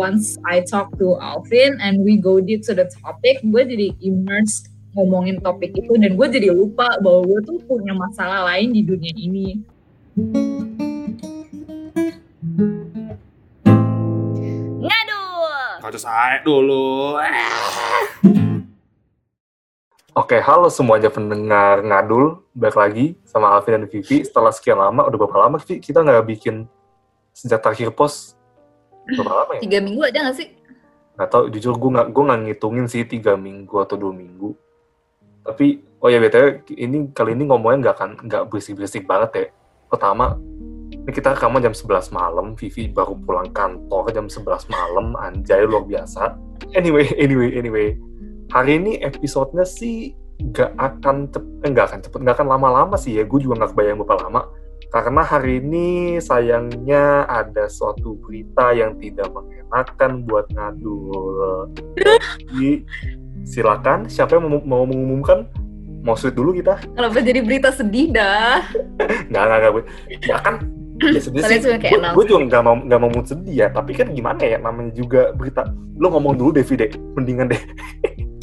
once I talk to Alvin and we go deep to the topic, gue jadi immersed ngomongin topik itu dan gue jadi lupa bahwa gue tuh punya masalah lain di dunia ini. Ngadul. Kau saya dulu. Oke, halo semuanya pendengar ngadul. Balik lagi sama Alvin dan Vivi. Setelah sekian lama, udah berapa lama Vivi? Kita nggak bikin sejak terakhir post. Berapa lama ya? Tiga minggu ada gak sih? Nggak tahu, jujur gue nggak gue nggak ngitungin sih tiga minggu atau dua minggu. Tapi, oh ya btw, ini kali ini ngomongnya nggak akan nggak berisik-berisik banget ya. Pertama, ini kita rekaman jam 11 malam, Vivi baru pulang kantor jam 11 malam, anjay luar biasa. Anyway, anyway, anyway. Hari ini episodenya sih nggak akan cepet, eh, nggak akan cepet, nggak akan lama-lama sih ya. Gue juga nggak kebayang berapa lama. Karena hari ini sayangnya ada suatu berita yang tidak mengenakan buat ngadul. Jadi silakan, siapa yang mau, mengumumkan? Mau sweet dulu kita? Kenapa jadi berita sedih dah? Nggak, nggak, nggak. Ya kan, ya sedih sih. Gue juga nggak mau nggak mau mood sedih ya. Tapi kan gimana ya, namanya juga berita. Lo ngomong dulu deh, Vide. Mendingan deh.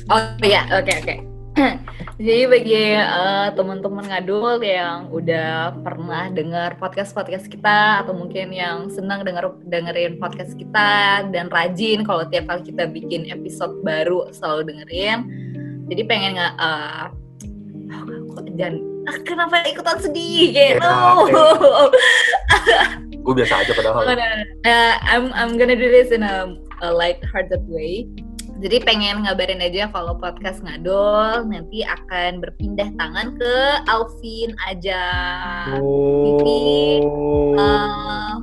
Oh iya, oke oke. Jadi bagi eh, teman-teman ngadul yang udah pernah dengar podcast-podcast kita atau mungkin yang senang denger dengerin podcast kita dan rajin kalau tiap kali kita bikin episode baru selalu dengerin. Jadi pengen nggak kok dan ah, kenapa ikutan sedih gitu? Gue biasa aja padahal. Uh, I'm I'm gonna do this in a, a light-hearted way. Jadi pengen ngabarin aja kalau podcast ngadol nanti akan berpindah tangan ke Alvin aja. Vivi, uh,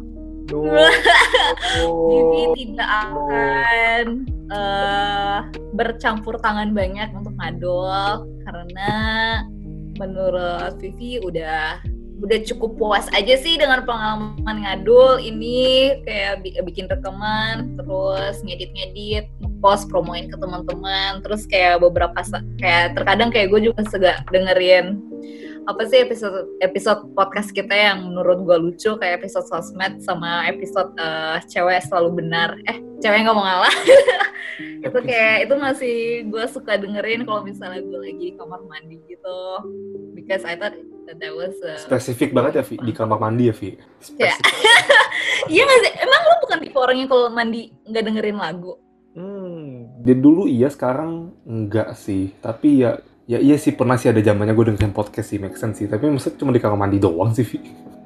Vivi tidak akan uh, bercampur tangan banyak untuk ngadol karena menurut Vivi udah udah cukup puas aja sih dengan pengalaman ngadul ini. Kayak bi- bikin rekaman terus ngedit-ngedit post promoin ke teman-teman terus kayak beberapa kayak terkadang kayak gue juga sega dengerin apa sih episode episode podcast kita yang menurut gue lucu kayak episode sosmed sama episode eh, cewek selalu benar eh cewek nggak mau ngalah itu kayak itu masih gue suka dengerin kalau misalnya gue lagi di kamar mandi gitu because I thought that that was a Spesifik banget ya, Vi. Di kamar mandi ya, Vi. Ya. Spesifik. Iya nggak sih? Emang lu bukan tipe orang yang kalau mandi nggak dengerin lagu? Hmm. Dari dulu iya, sekarang enggak sih. Tapi ya, ya iya sih pernah sih ada zamannya gue dengerin podcast sih, make sense sih. Tapi maksudnya cuma di kamar mandi doang sih, Vi.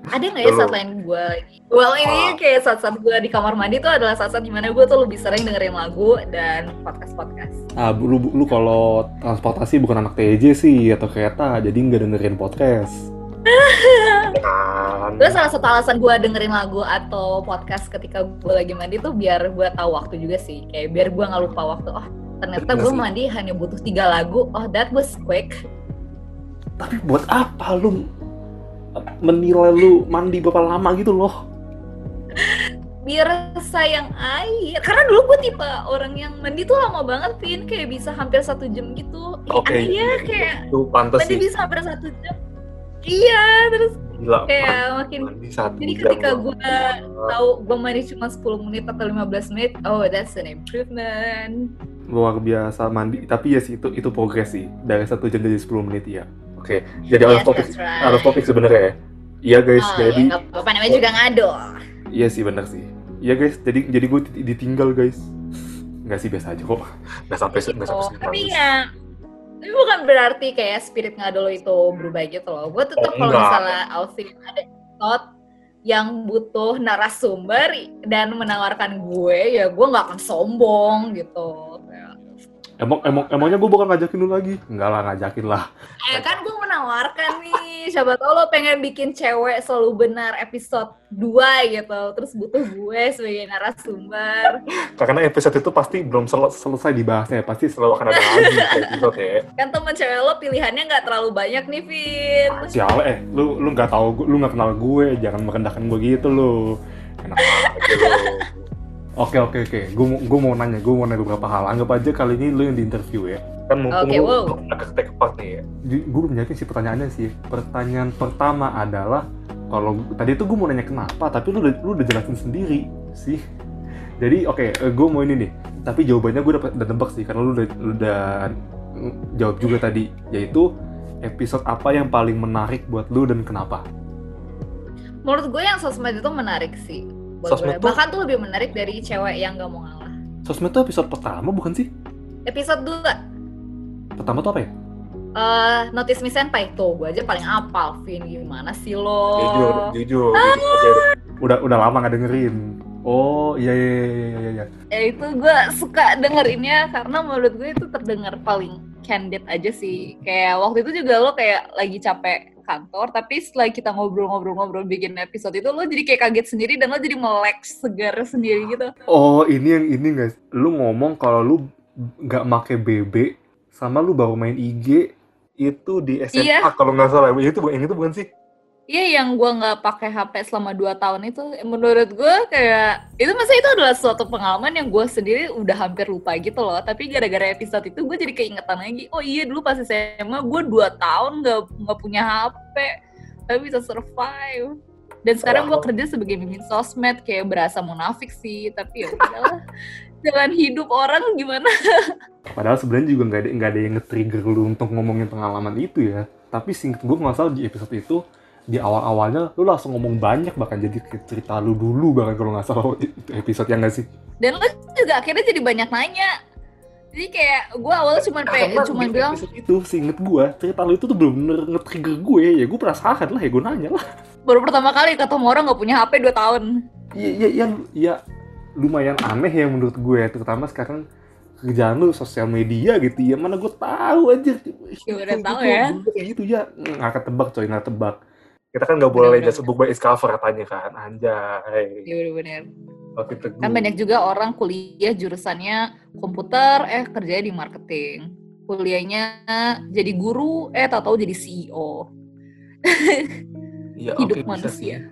Ada nggak ya saat lain gue lagi? Well ini Ah. kayak saat-saat gue di kamar mandi tuh adalah saat-saat di mana gue tuh lebih sering dengerin lagu dan podcast-podcast. Ah, lu, lu kalau transportasi bukan anak TJ sih atau kereta, jadi nggak dengerin podcast. Kan. Terus salah satu alasan gue dengerin lagu atau podcast ketika gue lagi mandi tuh biar gue tahu waktu juga sih. Kayak biar gue nggak lupa waktu. Oh ternyata gue mandi hanya butuh tiga lagu. Oh that was quick. Tapi buat apa lu menilai lu mandi berapa lama gitu loh? biar sayang air karena dulu gue tipe orang yang mandi tuh lama banget Vin kayak bisa hampir satu jam gitu Oke. iya kayak Itu pantas mandi sih. bisa hampir satu jam iya terus Gila. kayak makin mandi satu jadi ketika gue tahu gue mandi cuma 10 menit atau 15 menit oh that's an improvement. Luar biasa mandi tapi ya sih itu itu progres sih. Dari satu jam jadi 10 menit ya oke jadi out of yes topic that's right. out of topic sebenarnya ya. Iya guys oh jadi ya apa-apa. Namanya juga ngado iya sih benar sih. Iya guys jadi jadi gue ditinggal guys. Nggak sih biasa aja kok. Nggak sampai gitu. nggak sampai segitu tapi ya tapi bukan berarti kayak spirit ngadol itu berubah gitu loh. Gue tetap Oh, kalau misalnya Alvin ada episode yang butuh narasumber dan menawarkan gue ya gue nggak akan sombong gitu emang emang emangnya gue bukan ngajakin lu lagi. Nggak lah ngajakin lah. Eh kan gue menawarkan nih. Siapa tahu lo pengen bikin cewek selalu benar episode 2 gitu. Terus butuh gue sebagai narasumber. Karena episode itu pasti belum sel- selesai dibahasnya. Pasti selalu akan ada lagi episode ya. Kan temen cewek lo pilihannya nggak terlalu banyak nih Vin. Sial eh lu lu nggak tahu lu nggak kenal gue. Jangan merendahkan gue gitu lu. Enak aja lu oke oke oke gue mau gue mau nanya gue mau nanya beberapa hal anggap aja kali ini lu yang diinterview ya kan mumpung Oke, lu wow. take apart nih ya gue belum sih pertanyaannya sih pertanyaan pertama adalah kalau tadi itu gue mau nanya kenapa tapi lu udah lu udah jelasin sendiri sih Jadi oke, gue mau ini nih. Tapi jawabannya gue udah, udah tebak sih karena lu udah, lu udah jawab juga tadi, yaitu episode apa yang paling menarik buat lu dan kenapa? Menurut gue yang sosmed itu menarik sih. Buat Sosmed gue. tuh- Bahkan tuh lebih menarik dari cewek yang gak mau ngalah. Sosmed tuh episode pertama bukan sih? Episode 2 Pertama tuh apa ya? eh Notice Me Senpai tuh, gue aja paling apal, Vin. Gimana sih lo? Jujur, jujur, jujur aja. Udah udah lama gak dengerin. Oh iya iya iya iya iya. Ya itu gue suka dengerinnya karena menurut gue itu terdengar paling candid aja sih. Kayak waktu itu juga lo kayak lagi capek kantor, tapi setelah kita ngobrol-ngobrol-ngobrol bikin episode itu lo jadi kayak kaget sendiri dan lo jadi melek segar sendiri gitu. Oh ini yang ini guys. Lu ngomong kalau lu nggak make BB sama lu baru main IG itu di SMA Iya. kalau nggak salah. Itu itu bukan sih? Iya yang gue nggak pakai HP selama 2 tahun itu menurut gue kayak itu masa itu adalah suatu pengalaman yang gue sendiri udah hampir lupa gitu loh. Tapi gara-gara episode itu gue jadi keingetan lagi oh iya dulu pas SMA gue 2 tahun nggak nggak punya HP tapi bisa survive. Dan sekarang gue kerja sebagai mimin sosmed kayak berasa munafik sih tapi ya udahlah. Jalan hidup orang gimana? Padahal sebenarnya juga nggak ada nggak ada yang nge-trigger lu untuk ngomongin pengalaman itu ya. Tapi singkat gue nggak salah di episode itu di awal-awalnya lu langsung ngomong banyak bahkan jadi cerita lu dulu bahkan kalau nggak salah episode yang nggak sih? dan lo juga akhirnya jadi banyak nanya jadi kayak gue awalnya cuma pengen cuma bilang itu seinget gue cerita lu itu tuh bener-bener nge-trigger gue ya gue penasaran lah ya gue nanya lah. baru pertama kali ketemu orang nggak punya HP 2 tahun. Iya iya iya ya, lumayan aneh ya menurut gue terutama sekarang kerjaan lu sosial media gitu ya mana gue tahu aja Ya udah tahu ya. kayak gitu ya nggak ketebak coy nggak tebak kita kan nggak boleh Bener-bener. just book by its cover katanya kan anjay Iya bener-bener. oke teguh Kan banyak juga orang kuliah jurusannya komputer, eh kerjanya di marketing. Kuliahnya jadi guru, eh tahu-tahu jadi E CEO. ya, hidup oke, bisa manusia. sih.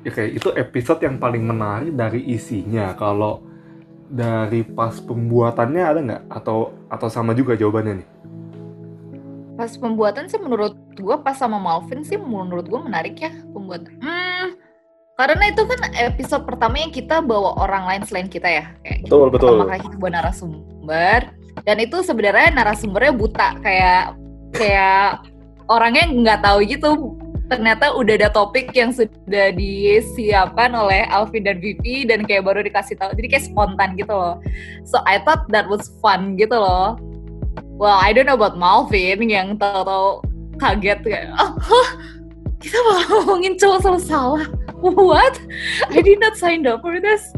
ya kayak itu episode yang paling menarik dari isinya kalau dari pas pembuatannya ada nggak atau atau sama juga jawabannya nih Pas pembuatan sih menurut gue pas sama Malvin sih menurut gue menarik ya pembuatan. Hmm, karena itu kan episode pertama yang kita bawa orang lain selain kita ya. Kayak betul betul pertama kali kita bawa narasumber dan itu sebenarnya narasumbernya buta kayak kayak orangnya nggak tahu gitu ternyata udah ada topik yang sudah disiapkan oleh Alvin dan Vivi dan kayak baru dikasih tahu jadi kayak spontan gitu loh so I thought that was fun gitu loh well I don't know about Malvin yang tahu-tahu kaget kayak oh, kita malah ngomongin cowok selalu salah? What? I did not sign up for this.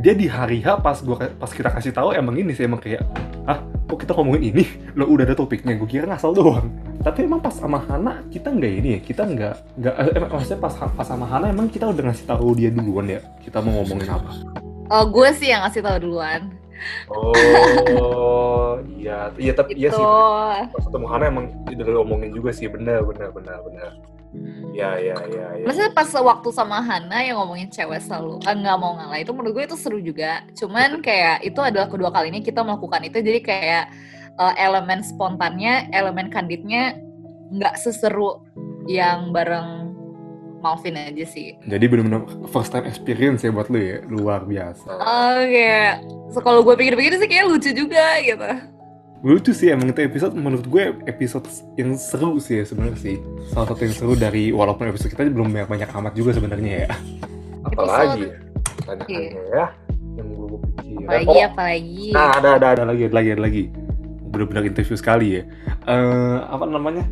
Dia di hari H pas gua pas kita kasih tahu emang ini sih emang kayak ah kok kita ngomongin ini? Lo udah ada topiknya gue kira ngasal doang. Tapi emang pas sama Hana kita nggak ini ya kita nggak nggak eh, emang maksudnya pas pas sama Hana emang kita udah ngasih tahu dia duluan ya kita mau ngomongin apa? Oh, gue sih yang ngasih tahu duluan. Oh iya. Iya tapi iya sih. Pas ketemu Hana emang udah ngomongin juga sih. Benar benar benar benar ya ya ya ya Maksudnya pas waktu sama Hana yang ngomongin cewek selalu kan nggak mau ngalah itu menurut gue itu seru juga. Cuman kayak itu adalah kedua kalinya kita melakukan itu. Jadi kayak eh, elemen spontannya, elemen kandidnya nggak seseru yang bareng Malvin aja sih. jadi benar-benar first time experience ya buat lu ya? Luar biasa. Oke, so, kalau gue pikir-pikir sih kayak lucu juga gitu. lucu sih emang itu episode. Menurut gue episode yang seru sih ya sebenarnya sih. Salah satu yang seru dari walaupun episode kita belum banyak banyak amat juga sebenarnya ya. Apalagi ya? Pertanyaannya ya yang gue pikir. Apalagi apalagi. nah ada ada ada lagi ada lagi ada lagi. Benar-benar interview sekali ya. Eh apa namanya?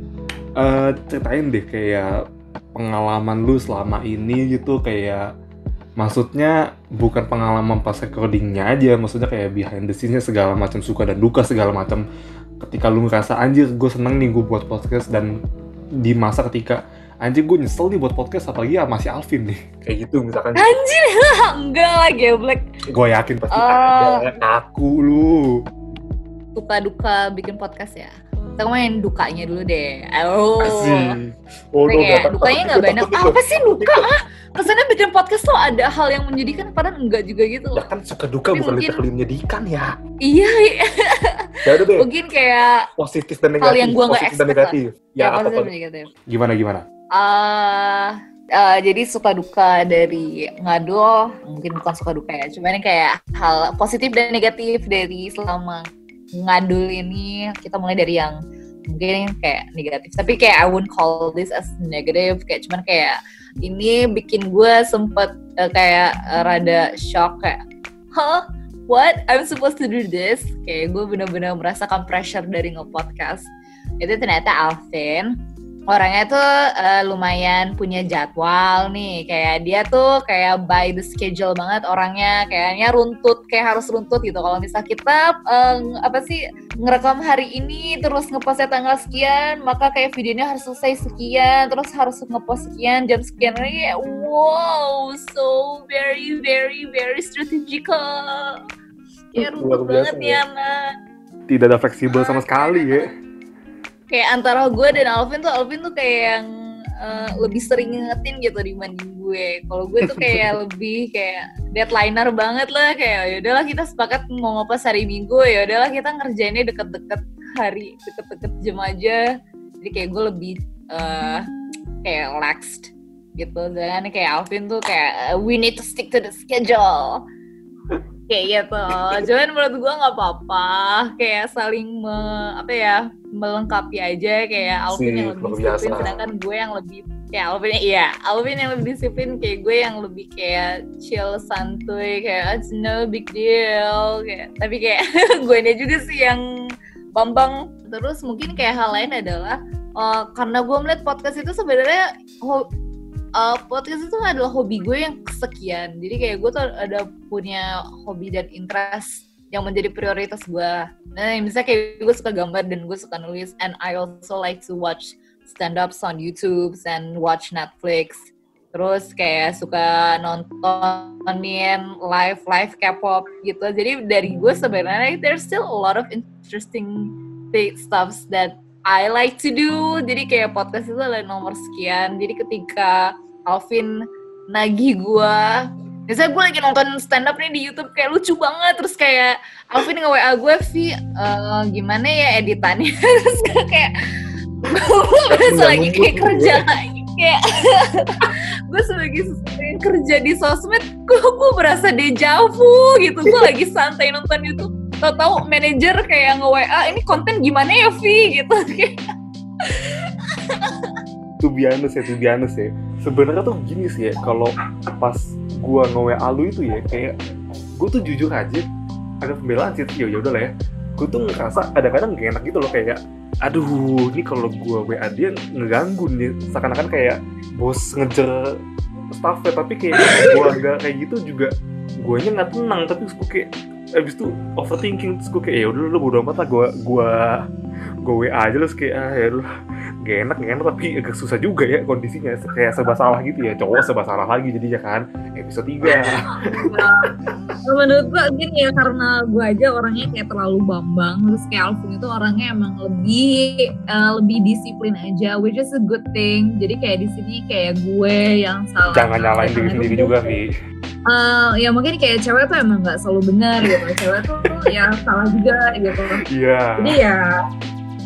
Eh ceritain deh kayak pengalaman lu selama ini gitu kayak maksudnya bukan pengalaman pas recordingnya aja maksudnya kayak behind the scene-nya segala macam suka dan duka segala macam ketika lu ngerasa anjir gue seneng nih gue buat podcast dan di masa ketika anjir gue nyesel nih buat podcast apalagi ya masih Alvin nih kayak gitu misalkan Anjir, enggak lah geblek. gue yakin pasti Oh. ada aku lu Duka-duka bikin podcast ya. Kita ngomongin dukanya dulu deh. Oh. Asik. Oh, Kayak udah, dukanya nggak banyak. Apa sih duka? Ah, kesannya bikin podcast tuh ada hal yang menyedihkan, padahal enggak juga gitu. Ya kan suka duka Tapi bukan mungkin- literally menyedihkan ya. Iya, Ya udah deh, mungkin kayak positif dan Hal negatif. yang gua nggak positif dan expect lah. negatif. Ya, ya, apa negatif. Gimana gimana? Eh, uh, jadi suka duka dari ngado mungkin bukan suka duka ya cuman kayak hal positif dan negatif dari selama ngadul ini kita mulai dari yang mungkin kayak negatif. Tapi kayak I wouldn't call this as negative. Kayak cuman kayak ini bikin gue sempet uh, kayak rada shock kayak huh? What? I'm supposed to do this? Kayak gue bener-bener merasakan pressure dari nge-podcast. Itu ternyata Alvin orangnya tuh uh, lumayan punya jadwal nih. Kayak dia tuh kayak by the schedule banget orangnya. Kayaknya runtut kayak harus runtut gitu. Kalau misal kita uh, apa sih ngerekam hari ini terus ngepostnya tanggal sekian maka kayak videonya harus selesai sekian terus harus ngepost sekian jam sekian. Lagi wow so very very very strategical. Kayak runtut banget ya. Anak tidak ada fleksibel sama sekali ya kayak antara gue dan Alvin tuh Alvin tuh kayak yang uh, lebih sering ngingetin gitu dibanding gue. Kalau gue tuh kayak lebih kayak deadlineer banget lah kayak ya udahlah kita sepakat mau ngopas hari Minggu ya udahlah kita ngerjainnya deket-deket hari deket-deket jam aja. Jadi kayak gue lebih uh, kayak relaxed gitu. Dan kayak Alvin tuh kayak we need to stick to the schedule kayak gitu. Cuman menurut gue nggak apa-apa, kayak saling me, apa ya melengkapi aja. Kayak Alvin si, yang lebih disiplin, sedangkan gue yang lebih kayak Alvin iya. Alvin yang lebih disiplin kayak gue yang lebih kayak chill santuy. Kayak it's no big deal. Kayak tapi kayak gue ini juga sih yang bambang. Terus mungkin kayak hal lain adalah uh, karena gue melihat podcast itu sebenarnya uh, podcast itu adalah hobi gue yang kesekian. Jadi kayak gue tuh ada punya hobi dan interest yang menjadi prioritas gue. Nah misalnya kayak gue suka gambar dan gue suka nulis. And I also like to watch stand ups on YouTube and watch Netflix. Terus kayak suka nontonin live live K-pop gitu. Jadi dari gue sebenarnya there's still a lot of interesting stuffs that I like to do. Jadi kayak podcast itu adalah nomor sekian. Jadi ketika Alvin nagih gue, misalnya gue lagi nonton stand up nih di YouTube kayak lucu banget, terus kayak Alvin nge WA gue, Vi, uh, gimana ya editannya? terus kayak gue berasa lagi kayak kerja lagi kayak gue sebagai yang kerja di sosmed gue gue berasa dejavu gitu gue lagi santai nonton YouTube tahu manajer kayak nge WA ini konten gimana ya Vi? Gitu. Tuh biasa ya tuh biasa ya. Sebenarnya tuh gini sih ya kalau pas gua nge WA lu itu ya kayak gue tuh jujur aja ada pembelaan sih ya udah lah ya. Gue tuh ngerasa kadang-kadang gak enak gitu loh kayak aduh ini kalau gue WA dia ngeganggu nih. Seakan-akan kayak bos ngejar staffnya tapi kayak gue gak kayak gitu juga gue nya nggak tenang tapi gue kayak abis itu overthinking terus gue kayak ya udah lu bodo amat lah gue gue gue WA aja terus kayak ah ya udah gak enak gak enak tapi agak susah juga ya kondisinya. Kayak serba salah gitu ya. Cowok serba salah lagi jadinya kan. Episode 3 nah, menurut gue gini ya karena gue aja orangnya kayak terlalu bambang terus kayak Alvin itu orangnya emang lebih uh, lebih disiplin aja which is a good thing. Jadi kayak di sini kayak gue yang salah. Jangan nyalain diri sendiri juga Vi. Uh, ya mungkin kayak cewek tuh emang nggak selalu benar gitu. Cewek tuh ya salah juga gitu. Iya. Yeah. jadi ya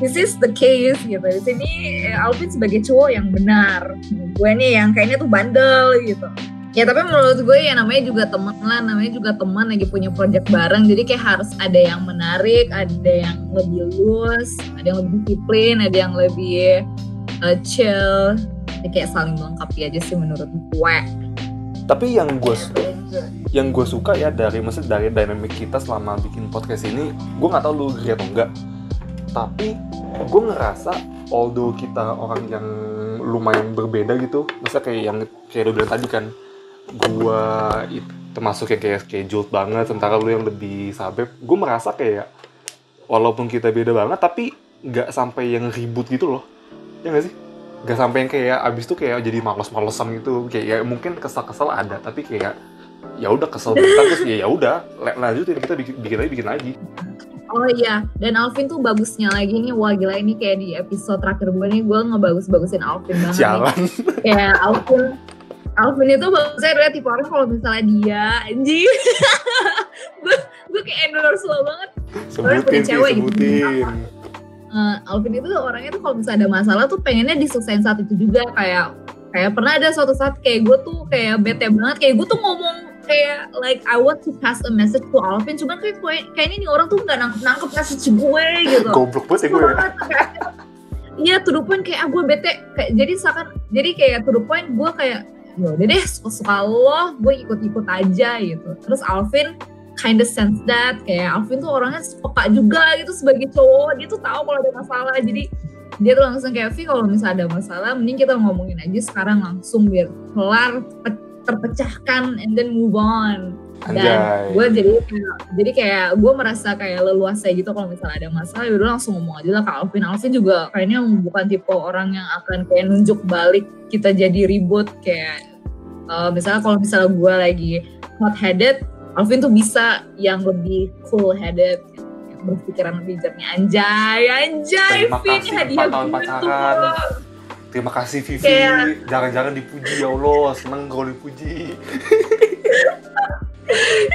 this is the case gitu. Di sini eh, Alvin sebagai cowok yang benar. Gue nih yang kayaknya tuh bandel gitu. Ya tapi menurut gue ya namanya juga teman lah. Namanya juga teman lagi punya project bareng. Jadi kayak harus ada yang menarik ada yang lebih loose ada yang lebih disiplin ada yang lebih uh, chill. Jadi kayak saling melengkapi aja sih menurut gue. Tapi yang gue yang gue suka ya dari maksud dari dynamic kita selama bikin podcast ini gue nggak tahu lu agree atau enggak tapi gue ngerasa although kita orang yang lumayan berbeda gitu misalnya kayak yang kayak lu bilang tadi kan gue termasuk yang kayak scheduled banget sementara lu yang lebih sabep gue merasa kayak walaupun kita beda banget tapi nggak sampai yang ribut gitu loh. Ya gak sih? Gak sampai yang kayak abis itu kayak jadi males-malesan gitu. Kayak ya mungkin kesal-kesal ada tapi kayak ya udah kesel bentar terus ya ya udah lanjutin kita bikin lagi bikin lagi Oh iya, dan Alvin tuh bagusnya lagi nih, wah gila ini kayak di episode terakhir gue nih, gue ngebagus-bagusin Alvin banget Jalan. Kayak Alvin, Alvin itu bagusnya adalah tipe orang kalau misalnya dia, anjing. Gue, kayak endorse lo banget. Sebutin sih, cewek gitu. sebutin. Gitu uh, Alvin itu orangnya tuh kalau misalnya ada masalah tuh pengennya diselesain saat itu juga. Kayak kayak pernah ada suatu saat kayak gue tuh kayak bete banget. Kayak gue tuh ngomong kayak like I want to pass a message to Alvin cuman kayak gue- kayaknya nih orang tuh nggak nangkep nangkep message gue gitu. Goblok banget ya gue ya. Iya to the point kayak ah gue bete. Kayak jadi seakan jadi kayak to the point gue kayak ya udah deh suka-suka lo gue ikut-ikut aja gitu. Terus Alvin kind of sense that kayak Alvin tuh orangnya peka juga gitu sebagai cowok. Dia tuh tahu kalau ada masalah. Jadi dia tuh langsung kayak Vi kalau misalnya ada masalah mending kita ngomongin aja sekarang langsung biar kelar terpecahkan and then move on. Dan gue jadi kayak jadi kayak gue merasa kayak leluasa gitu kalau misalnya ada masalah ya udah langsung ngomong aja lah ke Alvin. Alvin juga kayaknya bukan tipe orang yang akan kayak nunjuk balik kita jadi ribut kayak eh, misalnya kalau misalnya gue lagi hot headed Alvin tuh bisa yang lebih cool headed berpikiran lebih jernih. Anjay anjay Terima Vin kasih, hadiah gue tuh. Terima kasih Vivi. Kayak- Jangan-jangan dipuji ya Allah. Seneng kalau dipuji.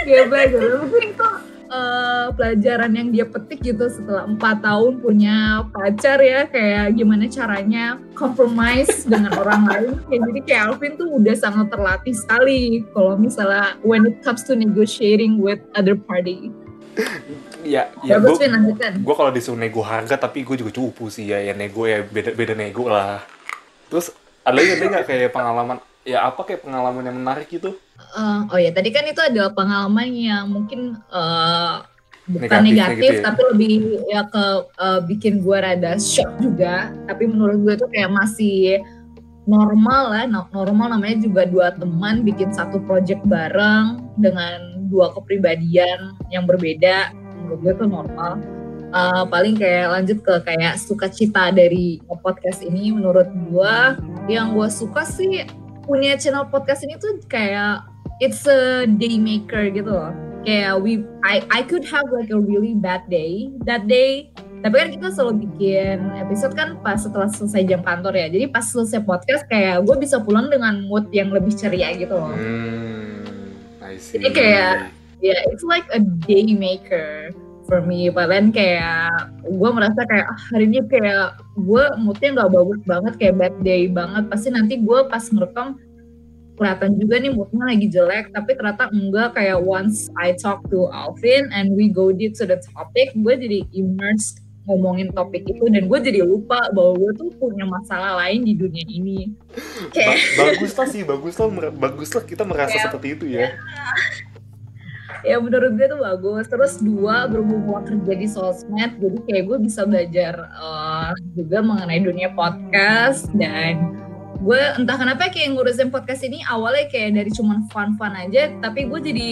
Gak belajar. Mungkin itu eh, pelajaran yang dia petik gitu setelah empat tahun punya pacar ya. Kayak gimana caranya compromise dengan orang lain. Kayak jadi kayak Alvin tuh udah sangat terlatih sekali kalau misalnya when it comes to negotiating with other party. Ya, ya gue gue kalau disuruh nego harga tapi gue juga cupu sih ya. Ya nego ya beda beda nego lah terus ada lagi nggak kayak pengalaman ya apa kayak pengalaman yang menarik gitu? Eh, oh ya tadi kan itu adalah pengalaman yang mungkin eh, bukan Negatifnya negatif gitu ya. tapi lebih ya ke eh, bikin gue rada shock juga. Tapi menurut gue tuh kayak masih normal lah no- normal namanya juga dua teman bikin satu project bareng dengan dua kepribadian yang berbeda. Menurut gue tuh normal Eh, paling kayak lanjut ke kayak sukacita dari podcast ini menurut gue yang gue suka sih punya channel podcast ini tuh kayak it's a day maker gitu loh. Kayak we I I could have like a really bad day that day. Tapi kan kita selalu bikin episode kan pas setelah selesai jam kantor ya. Jadi pas selesai podcast kayak gue bisa pulang dengan mood yang lebih ceria gitu loh. hmm I see Jadi kayak- Ya, it's like a day maker for me. Bahkan kayak gue merasa kayak ah, hari ini kayak gue moodnya nggak bagus banget kayak bad day banget. Pasti nanti gue pas ngerekam kelihatan juga nih moodnya lagi jelek. Tapi ternyata enggak kayak once I talk to Alvin and we go deep to the topic, gue jadi immersed ngomongin topik itu dan gue jadi lupa bahwa gue tuh punya masalah lain di dunia ini. Ba- bagus lah sih bagus lah mer- bagus lah kita merasa Kayak- seperti itu ya ya menurut gue tuh bagus. Terus dua berhubung gue kerja di sosmed jadi kayak gue bisa belajar eh, juga mengenai dunia podcast. Dan gue entah kenapa kayak ngurusin podcast ini awalnya kayak dari cuman fun-fun aja tapi gue jadi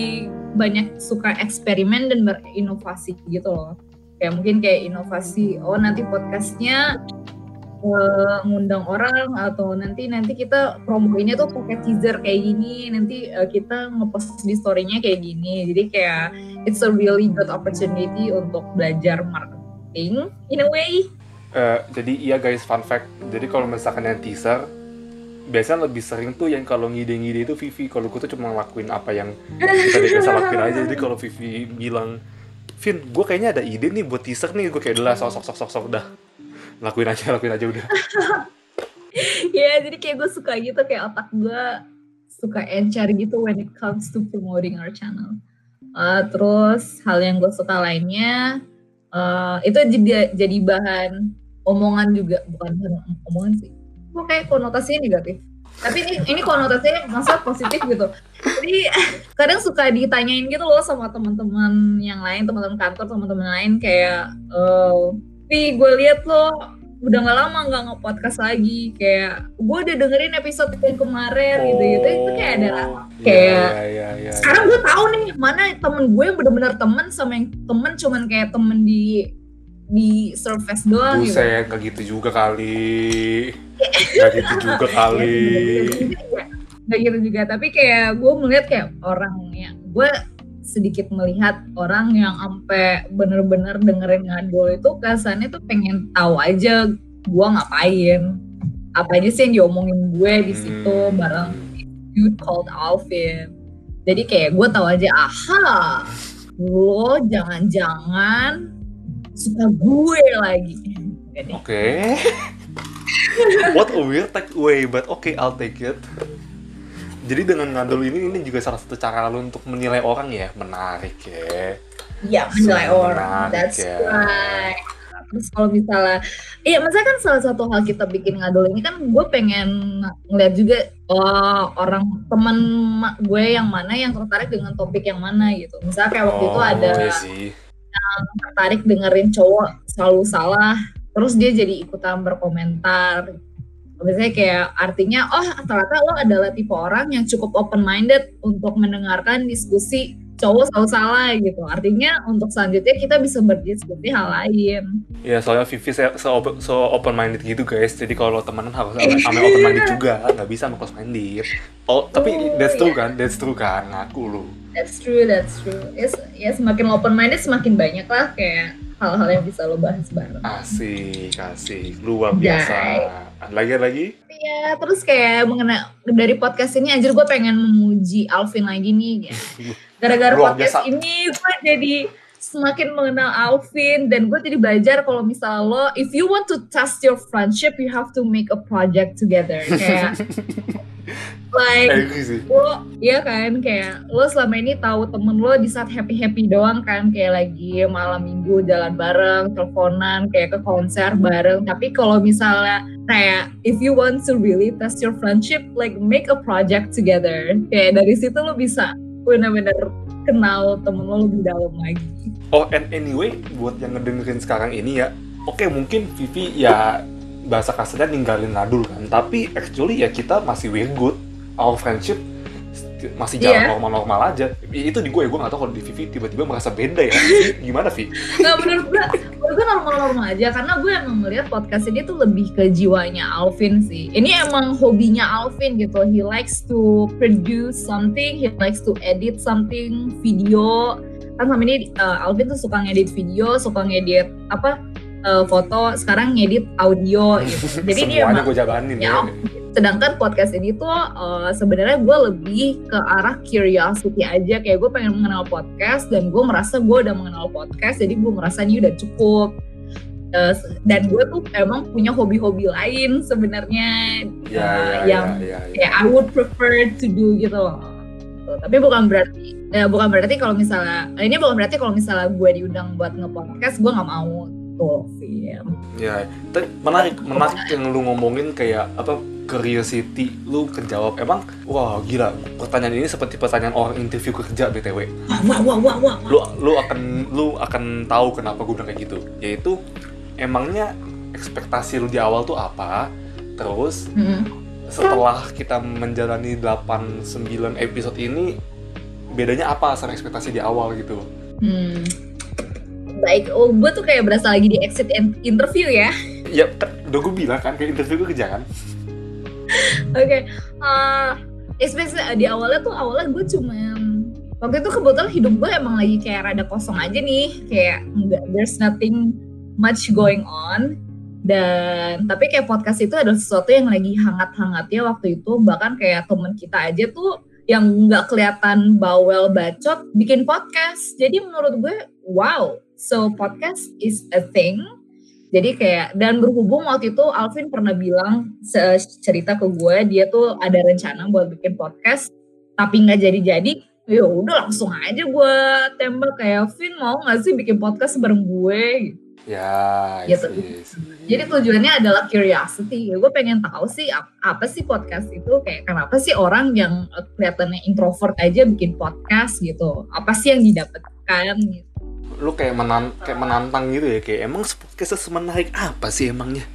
banyak suka eksperimen dan berinovasi gitu loh. Kayak mungkin kayak inovasi oh nanti podcastnya ngundang orang atau nanti nanti kita promoinnya tuh pakai teaser kayak gini nanti eh, kita ngepost di story-nya kayak gini. Jadi kayak it's a really good opportunity untuk belajar marketing in a way. Eh, jadi iya guys fun fact. Jadi kalau misalkan yang teaser biasanya lebih sering tuh yang kalau ngide-ngide itu Vivi. Kalau gue tuh cuma ngelakuin apa yang bisa dia bisa lakuin aja. Jadi kalau Vivi bilang Vin gue kayaknya ada ide nih buat teaser nih. Gue kayak udah sok sok sok sok dah lakuin aja lakuin aja udah. Ya jadi kayak gue suka gitu kayak otak gue suka encer gitu when it comes to promoting our channel. Uh, terus hal yang gue suka lainnya uh, itu jadi jadi bahan omongan juga. Bukan omongan sih. Kok kayak konotasinya negatif. Tapi ini ini konotasinya maksudnya positif gitu. Jadi kadang suka ditanyain gitu loh sama teman-teman yang lain teman-teman kantor teman-teman lain. Kayak eh Pi gue lihat lo udah gak lama nggak nge-podcast lagi kayak gue udah dengerin episode yang kemarin gitu gitu itu kayak ada rasa kayak- ya, ya, ya, sekarang gue tahu nih mana temen gue yang bener-bener temen sama yang temen cuman kayak temen di di surface doang gitu. Gak gitu juga kali. Gak gitu juga kali. Gak gitu juga, tapi kayak gue melihat kayak orang yang gue sedikit melihat orang yang sampai bener-bener dengerin ngadol itu kesannya tuh pengen tahu aja gue ngapain. Apa aja sih yang diomongin gue di situ Hmm. bareng dude called Alvin. Jadi kayak gue tahu aja aha lo jangan-jangan suka gue lagi. Oke. What a weird take way but okay I'll take it jadi dengan ngadul ini ini juga salah satu cara lu untuk menilai orang ya menarik ya Iya, menilai orang. menarik That's ya. right. Terus kalau misalnya, iya maksudnya kan salah satu hal kita bikin ngadol ini kan gue pengen ngeliat juga oh, orang temen gue yang mana yang tertarik dengan topik yang mana gitu. Misalnya kayak waktu itu Oh, ada iya sih. tertarik dengerin cowok selalu salah, terus dia jadi ikutan berkomentar. Biasanya kayak artinya, oh ternyata lo adalah tipe orang yang cukup open minded untuk mendengarkan diskusi cowok selalu salah gitu. Artinya untuk selanjutnya kita bisa berdiskusi hal lain. Ya soalnya Vivi se, so open minded gitu guys. Jadi kalau temenan harus sama open minded juga, nggak bisa sama close minded. Oh tapi Oh, that's true iya. kan, that's true kan, ngaku lu. That's true, that's true. Ya, se- ya semakin open minded semakin banyak lah kayak hal-hal yang bisa lo bahas bareng. Asik, asik, luar biasa. Ada Lagi lagi? Ya, terus kayak mengenai dari podcast ini anjir gue pengen memuji Alvin lagi nih. ya. Gara-gara podcast biasa. ini gue jadi semakin mengenal Alvin dan gue jadi belajar kalau misalnya lo if you want to test your friendship you have to make a project together kayak like gitu lo iya kan kayak lo selama ini tahu temen lo di saat happy happy doang kan kayak lagi malam minggu jalan bareng teleponan kayak ke konser bareng. Tapi kalau misalnya kayak if you want to really test your friendship like make a project together. Kayak dari situ lo bisa benar-benar kenal temen lo lebih dalam lagi. Oh, and anyway, buat yang ngedengerin sekarang ini ya, oke mungkin Vivi ya bahasa kasarnya ninggalin Nadul kan, tapi actually ya kita masih we're good, our friendship masih jalan Iya. normal-normal aja. I- Itu di gue, gue gak tau kalau di Vivi tiba-tiba merasa beda ya. Gimana Vi? nggak menurut gue gue normal-normal aja karena gue emang melihat podcast ini tuh lebih ke jiwanya Alvin sih ini emang hobinya Alvin gitu he likes to produce something he likes to edit something video kan sama ini uh, Alvin tuh suka ngedit video suka ngedit apa uh, foto sekarang ngedit audio gitu jadi dia emang gue Ya, ya. Sedangkan podcast ini tuh uh, sebenarnya gue lebih ke arah curiosity aja. Kayak gue pengen mengenal podcast dan gue merasa gue udah mengenal podcast jadi gue merasa ini udah cukup. Uh, dan gue tuh emang punya hobi-hobi lain sebenarnya Ya, uh, ya, yang ya, ya, ya. kayak I would prefer to do gitu loh. Tapi bukan berarti ya bukan berarti kalau misalnya ini bukan berarti kalau misalnya gue diundang buat nge-podcast gue nggak mau tuh film Ya, tapi menarik, menarik yang lu ngomongin kayak apa curiosity lu kejawab emang wah gila. Pertanyaan ini seperti pertanyaan orang interview kerja btw wah wah wah wah wah. Lu lu akan lu akan tahu kenapa gue bilang kayak gitu. Yaitu emangnya ekspektasi lu di awal tuh apa? Terus Mm-mm. setelah kita menjalani 8 9 episode ini bedanya apa sama ekspektasi di awal gitu? Hmm. Baik, oh gue tuh kayak berasa lagi di exit in- interview ya. ya udah gue bilang kan kayak interview gue kerja kan Oke, eh, especially di awalnya tuh awalnya gue cuman waktu itu kebetulan hidup gue emang lagi kayak rada kosong aja nih, kayak enggak, there's nothing much going on. Dan tapi kayak podcast itu adalah sesuatu yang lagi hangat-hangatnya waktu itu, bahkan kayak temen kita aja tuh yang nggak kelihatan bawel bacot bikin podcast. Jadi menurut gue, wow, so podcast is a thing. Jadi kayak dan berhubung waktu itu Alvin pernah bilang cerita ke gue dia tuh ada rencana buat bikin podcast tapi nggak jadi-jadi. Ya udah langsung aja gue tembak kayak Vin mau nggak sih bikin podcast bareng gue? Ya Gitu. yes, yes. Jadi tujuannya adalah curiosity. Gue pengen tahu sih ap- apa sih podcast itu kayak kenapa sih orang yang eh, kelihatannya introvert aja bikin podcast gitu? Apa sih yang didapatkan? Gitu. Lu kayak menan kayak menantang gitu ya kayak emang podcast semenarik apa sih emangnya?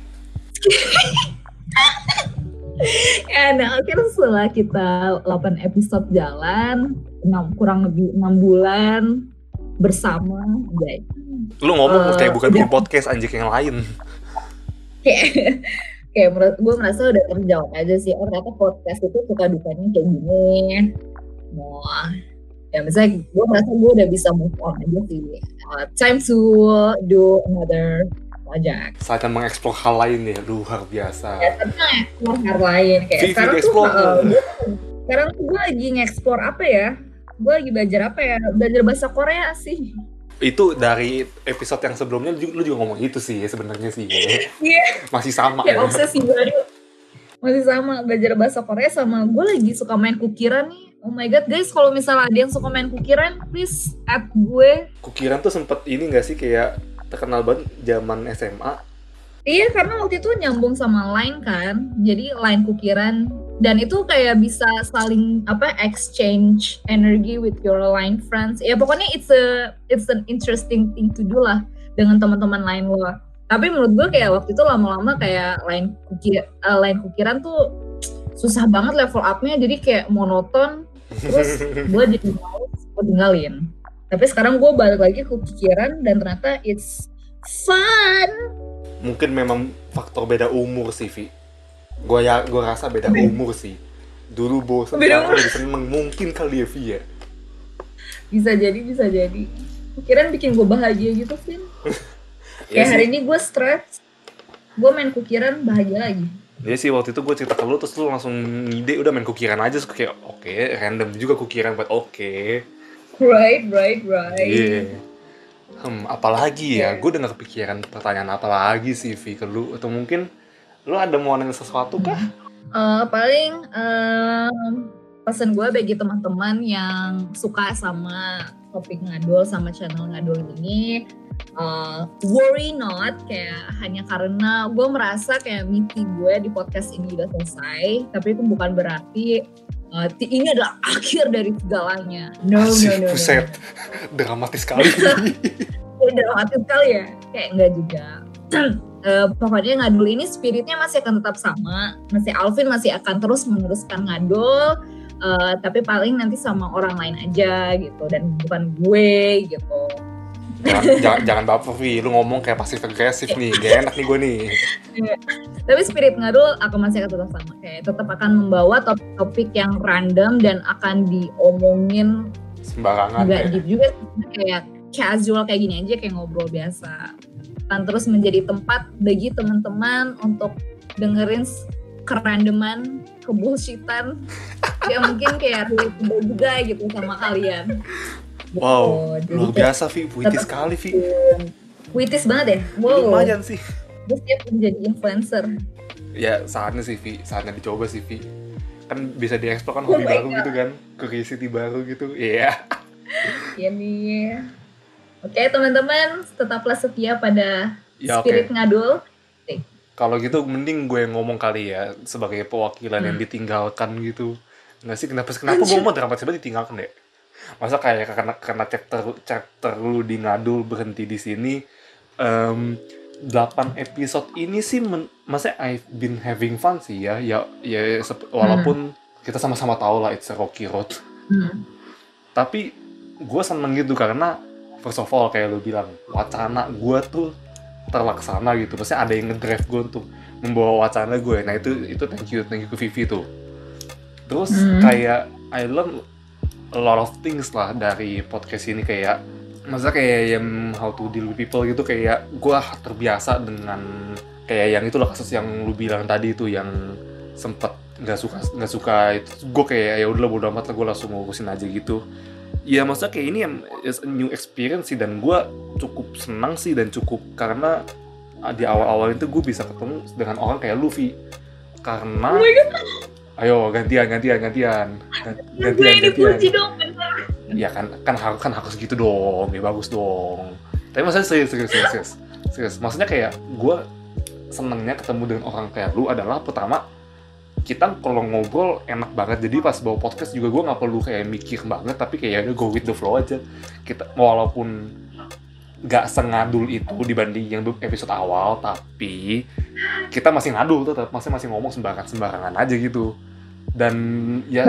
Ya, nah akhirnya setelah kita 8 episode jalan, enam, kurang lebih 6 bulan bersama, ya, lu ngomong Eh, kayak bukan bikin podcast anjing yang lain. Kayak kayak gue merasa udah terjawab aja sih oh ternyata podcast itu suka dukanya kayak gini. Mau ya misalnya gue merasa gue udah bisa move on aja sih Uh, time to do another project saya akan mengeksplor hal lain ya luar biasa ya tapi hal lain kayak Vivi sekarang tuh explore. uh, gue, sekarang tuh gue lagi nge-explore apa ya gue lagi belajar apa ya belajar bahasa Korea sih itu dari episode yang sebelumnya lu, lu juga ngomong itu sih sebenarnya sih Iya. masih sama Kayak ya. obsesi baru. Masih sama belajar bahasa Korea sama gue lagi suka main kukiran nih. Oh my god guys, kalau misalnya ada yang suka main kukiran, please add gue. Kukiran tuh sempet ini gak sih kayak terkenal banget zaman SMA Iya karena waktu itu nyambung sama line kan, jadi line kukiran dan itu kayak bisa saling apa exchange energy with your line friends. Ya pokoknya it's a it's an interesting thing to do lah dengan teman-teman lain lo. Tapi menurut gue kayak waktu itu lama-lama kayak line kukir eh, line kukiran tuh susah banget level up-nya jadi kayak monoton. Terus gue jadi males gue tinggalin. Tapi sekarang gue balik lagi ke kukiran dan ternyata it's fun. mungkin memang faktor beda umur sih Vi gue ya gue rasa beda umur sih. Dulu bosan Beda lebih seneng mungkin kali ya Vi ya. Bisa jadi bisa jadi. Kukiran bikin gue bahagia gitu Vin Iya kayak hari sih. ini gue stres gue main kukiran bahagia lagi. Iya sih waktu itu gue cerita ke lu terus lu langsung ngide udah main kukiran aja. Terus kayak oke random juga kukiran buat oke. Right right right. Iya. Hmm apalagi ya Iya. gue udah gak kepikiran pertanyaan apa lagi sih Vi ke lu. Atau mungkin lu ada mau nanya sesuatu kah? Eh, paling em, pesan gue bagi teman-teman yang suka sama topik ngadul sama channel ngadul ini eh, worry not kayak hanya karena gue merasa kayak mimpi gue di podcast ini udah selesai tapi itu bukan berarti eh, ti- ini adalah akhir dari segalanya. No no Asik, no, no, buset. dramatis sekali. Dramatis sekali ya? Kayak enggak juga. Eh, pokoknya ngadul ini spiritnya masih akan tetap sama. Masih Alvin masih akan terus meneruskan ngadul eh, tapi paling nanti sama orang lain aja gitu. Dan bukan gue gitu jangan, jangan, jangan baper Vi lu ngomong kayak pasif agresif nih. Gak enak nih gue nih. Tapi spirit ngadul akan masih akan tetap sama. Kayak tetap akan membawa topik-topik yang random dan akan diomongin sembarangan nggak kayak deep juga kayak casual kayak gini aja kayak ngobrol biasa. Akan terus menjadi tempat bagi teman-teman untuk dengerin kerandoman kebullshitan. Yang mungkin kayak juga gitu sama kalian. Wow, Jadi luar biasa Vi puitis sekali Vi puitis banget ya? Wow. Lumayan sih. Gue siap menjadi influencer. Ya saatnya sih Vi saatnya dicoba sih Vi kan bisa dieksplor kan Oh hobi my baru God. gitu kan curiosity baru gitu. Iya. Ya nih. Oke teman-teman tetaplah setia pada ya spirit ngadul. Kalau gitu mending gue yang ngomong kali ya sebagai perwakilan yang Hmm. ditinggalkan gitu. Nggak sih? Kenapa kenapa gue mau dramatis banget ditinggalkan deh masa kayak karena karena chapter chapter lu di ngadul berhenti di sini em 8 episode ini sih men, masa I've been having fun sih ya ya ya walaupun kita sama-sama tahu lah it's a rocky road. Hmm. tapi gue seneng gitu karena first of all kayak lu bilang wacana gue tuh terlaksana gitu. Maksudnya ada yang ngedrive gue untuk membawa wacana gue nah itu itu thank you thank you ke Vivi tuh. Terus Hmm. kayak I learn a lot of things lah dari podcast ini kayak masa kayak yang how to deal with people gitu kayak gue terbiasa dengan kayak yang itulah kasus yang lu bilang tadi itu yang sempet nggak suka nggak suka itu. Gue kayak ya udah bodo amat lah gue langsung ngurusin aja gitu. Ya maksudnya kayak ini yang is a new experience sih dan gue cukup senang sih dan cukup karena ah, di awal-awal itu gue bisa ketemu dengan orang kayak Luffy. Karena Oh ayo gantian gantian gantian. Gantian gantian. dipuji dong bener. Ya kan kan harus kan harus gitu dong ya bagus dong. Tapi maksudnya serius serius serius serius, serius. maksudnya kayak gue senengnya ketemu dengan orang kayak lu adalah pertama kita kalau ngobrol enak banget. Jadi pas bawa podcast juga gue nggak perlu kayak mikir banget tapi kayak ya udah go with the flow aja. Kita walaupun nggak sengadul itu dibanding yang episode awal tapi kita masih ngadul tetap masih masih ngomong sembarangan sembarangan aja gitu dan ya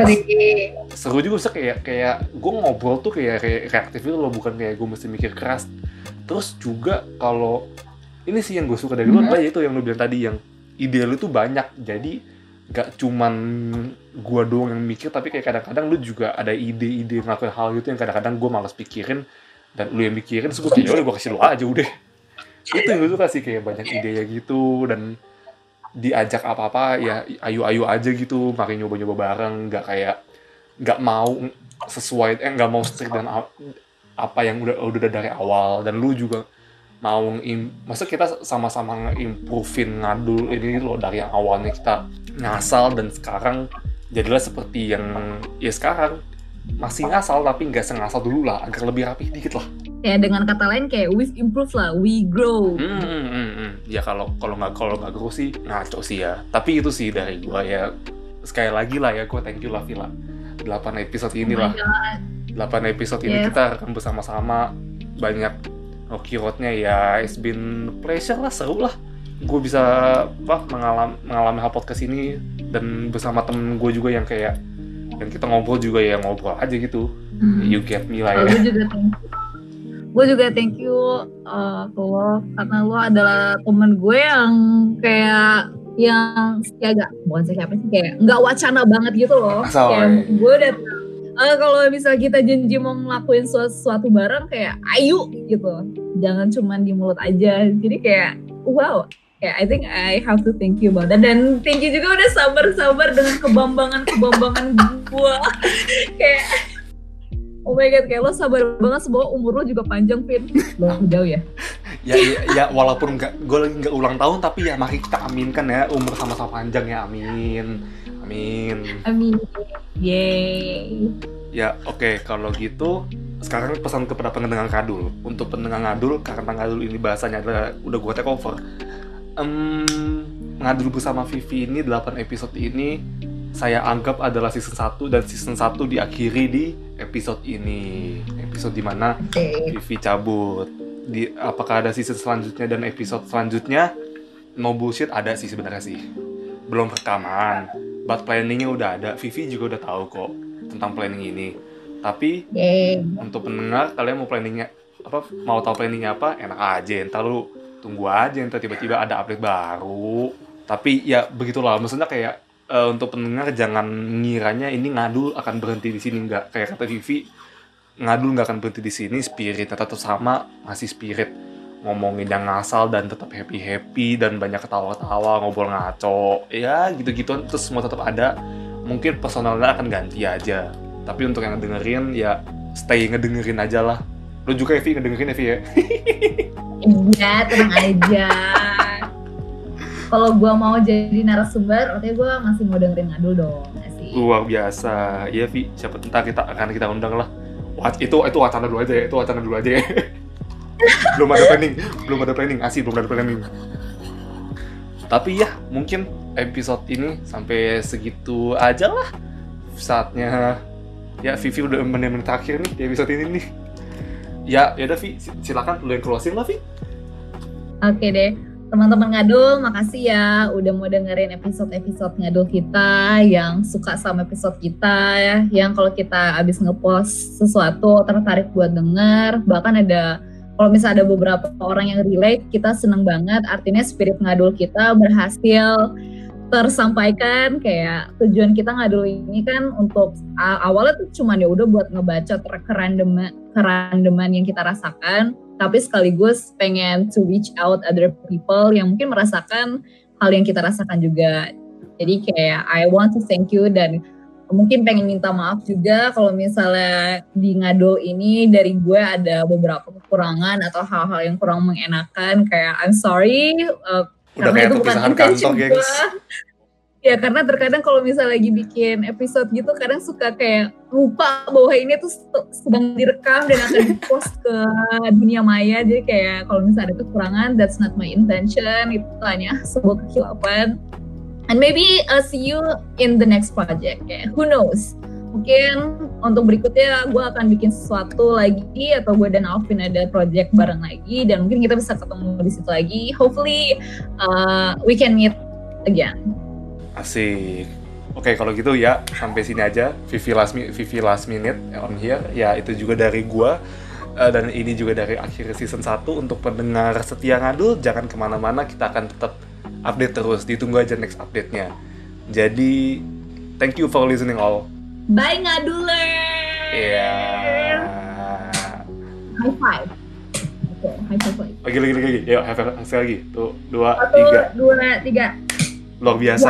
seru juga sih kayak kayak gue ngobrol tuh kayak re- reaktif itu loh bukan kayak gue mesti mikir keras. Terus juga kalau ini sih yang gue suka dari lu Mhm. adalah itu yang lu bilang tadi yang ide lu tuh banyak. Jadi gak cuman gue doang yang mikir tapi kayak kadang-kadang lu juga ada ide-ide ngelakuin hal gitu yang kadang-kadang gue malas pikirin. Dan lu yang mikirin gue kayak "Yaudah, gue kasih lu aja udah. Itu yang gue suka sih kayak banyak ide gitu. Dan diajak apa-apa ya ayu-ayu aja gitu mari nyoba-nyoba bareng nggak kayak nggak mau sesuai eh nggak mau strict dan apa yang udah udah dari awal. Dan lu juga mau masa kita sama-sama nge-improvein ngadul ini loh dari yang awalnya kita ngasal dan sekarang jadilah seperti yang ya sekarang masih ngasal tapi nggak sengasal dulu lah. Agar lebih rapi dikit lah. Ya dengan kata lain kayak we've improved lah we grow. Hmm, hmm, hmm, hmm. ya kalau kalau nggak kalau nggak grow sih ngaco sih ya. Tapi itu sih dari gua ya. Sekali lagi lah ya gua thank you lah Vila. 8 episode ini Oh lah God. 8 episode ini Yes. kita akan bersama-sama. Banyak hoki roadnya ya. It's been pleasure lah seru lah. Gue bisa apa mengalami mengalami hal podcast ini. Dan bersama temen gue juga yang kayak dan kita ngobrol juga ya ngobrol aja gitu Hmm. you get me lah Oh, ya gue juga thank you. Gue juga thank you uh, ke lo karena lo adalah temen gue yang kayak yang ya gak bukan siapa sih kayak nggak wacana banget gitu loh. Asal, kayak ya. gue udah eh, kalau misal kita janji mau ngelakuin sesuatu bareng kayak ayo gitu. Jangan cuman di mulut aja. Jadi kayak wow. Kayak I think I have to thank you about that. Dan thank you juga udah sabar-sabar dengan kebambangan-kebambangan gue. kayak Oh my god, kayak lo sabar banget sebab umur lo juga panjang, Vin. Lo jauh ya? ya, ya, ya walaupun nggak gue lagi nggak ulang tahun tapi ya mari kita aminkan ya umur sama-sama panjang ya amin amin Amin. Yeay. Ya oke kalau gitu sekarang pesan kepada pendengar kadul untuk pendengar ngadul karena ngadul ini bahasanya adalah udah gue take over. Em, ngadul bersama Vivi ini 8 episode ini saya anggap adalah season 1 dan season 1 diakhiri di episode ini. Episode di mana Oke. Vivi cabut. Di apakah ada season selanjutnya dan episode selanjutnya? No bullshit ada sih sebenarnya sih. Belum rekaman, but planningnya udah ada. Vivi juga udah tahu kok tentang planning ini. Tapi Yeay. untuk pendengar kalian mau planningnya apa mau tahu planningnya apa enak aja entar lu tunggu aja entar tiba-tiba ada update baru. Tapi ya begitulah maksudnya kayak eh, untuk pendengar jangan ngiranya ini ngadul akan berhenti di sini. Nggak kayak kata Vivi ngadul nggak akan berhenti di sini. Spiritnya tetap sama masih spirit. Ngomongin yang ngasal dan tetap happy happy dan banyak ketawa-ketawa ngobrol ngaco. Ya gitu-gituan terus semua tetap ada. Mungkin personalnya akan ganti aja. Tapi untuk yang dengerin ya stay ngedengerin aja lah lu juga Evi ngedengerin Evi ya. Iya, tenang aja. Kalau gua mau jadi narasumber, artinya gua masih mau dengerin ngadul dong. nggak sih? luar biasa. Ya Vi siapa entah kita akan kita undang lah. Wah, itu itu wacana dulu aja ya itu wacana dulu aja ya. Belum ada planning belum ada planning. Asli belum ada planning. Tapi ya mungkin episode ini sampai segitu aja lah saatnya. Ya Vivi udah menit-menit terakhir nih di episode ini nih ya ya udah Vi si- silakan lu yang closing lah Vi Oke deh. Teman-teman ngadul, makasih ya udah mau dengerin episode-episode ngadul kita yang suka sama episode kita ya. Yang kalau kita abis ngepost sesuatu tertarik buat denger, bahkan ada kalau misalnya ada beberapa orang yang relate, kita seneng banget. Artinya spirit ngadul kita berhasil tersampaikan kayak tujuan kita ngadul ini kan untuk awalnya tuh cuman ya udah buat ngebacot kerandeman kerandeman yang kita rasakan tapi sekaligus pengen to reach out other people yang mungkin merasakan hal yang kita rasakan juga. Jadi kayak I want to thank you dan mungkin pengen minta maaf juga kalau misalnya di ngado ini dari gue ada beberapa kekurangan atau hal-hal yang kurang mengenakan kayak I'm sorry uh, udah karena kayak itu bukan perpisahan kantor gengs. Ya karena terkadang kalau misalnya lagi bikin episode gitu kadang suka kayak lupa bahwa ini tuh se- sedang direkam dan akan dipost ke dunia maya. Jadi kayak kalau misalnya ada kekurangan that's not my intention itu hanya sebuah kehilapan and maybe uh, see you in the next project ya who knows mungkin untuk berikutnya gue akan bikin sesuatu lagi atau gue dan Alvin ada project bareng lagi dan mungkin kita bisa ketemu di situ lagi hopefully uh, we can meet again Asik. Oke, kalau gitu ya sampai sini aja. Vivi last, Vivi last minute on here. Ya itu juga dari gua. Eh, dan ini juga dari akhir season 1 untuk pendengar setia ngadul jangan ke mana-mana kita akan tetap update terus ditunggu aja next update-nya jadi thank you for listening all bye ngaduler. Ya high five. Oke high five lagi. Lagi lagi lagi yuk have a- sekali lagi. Tuh dua satu tiga. dua tiga. Luar biasa.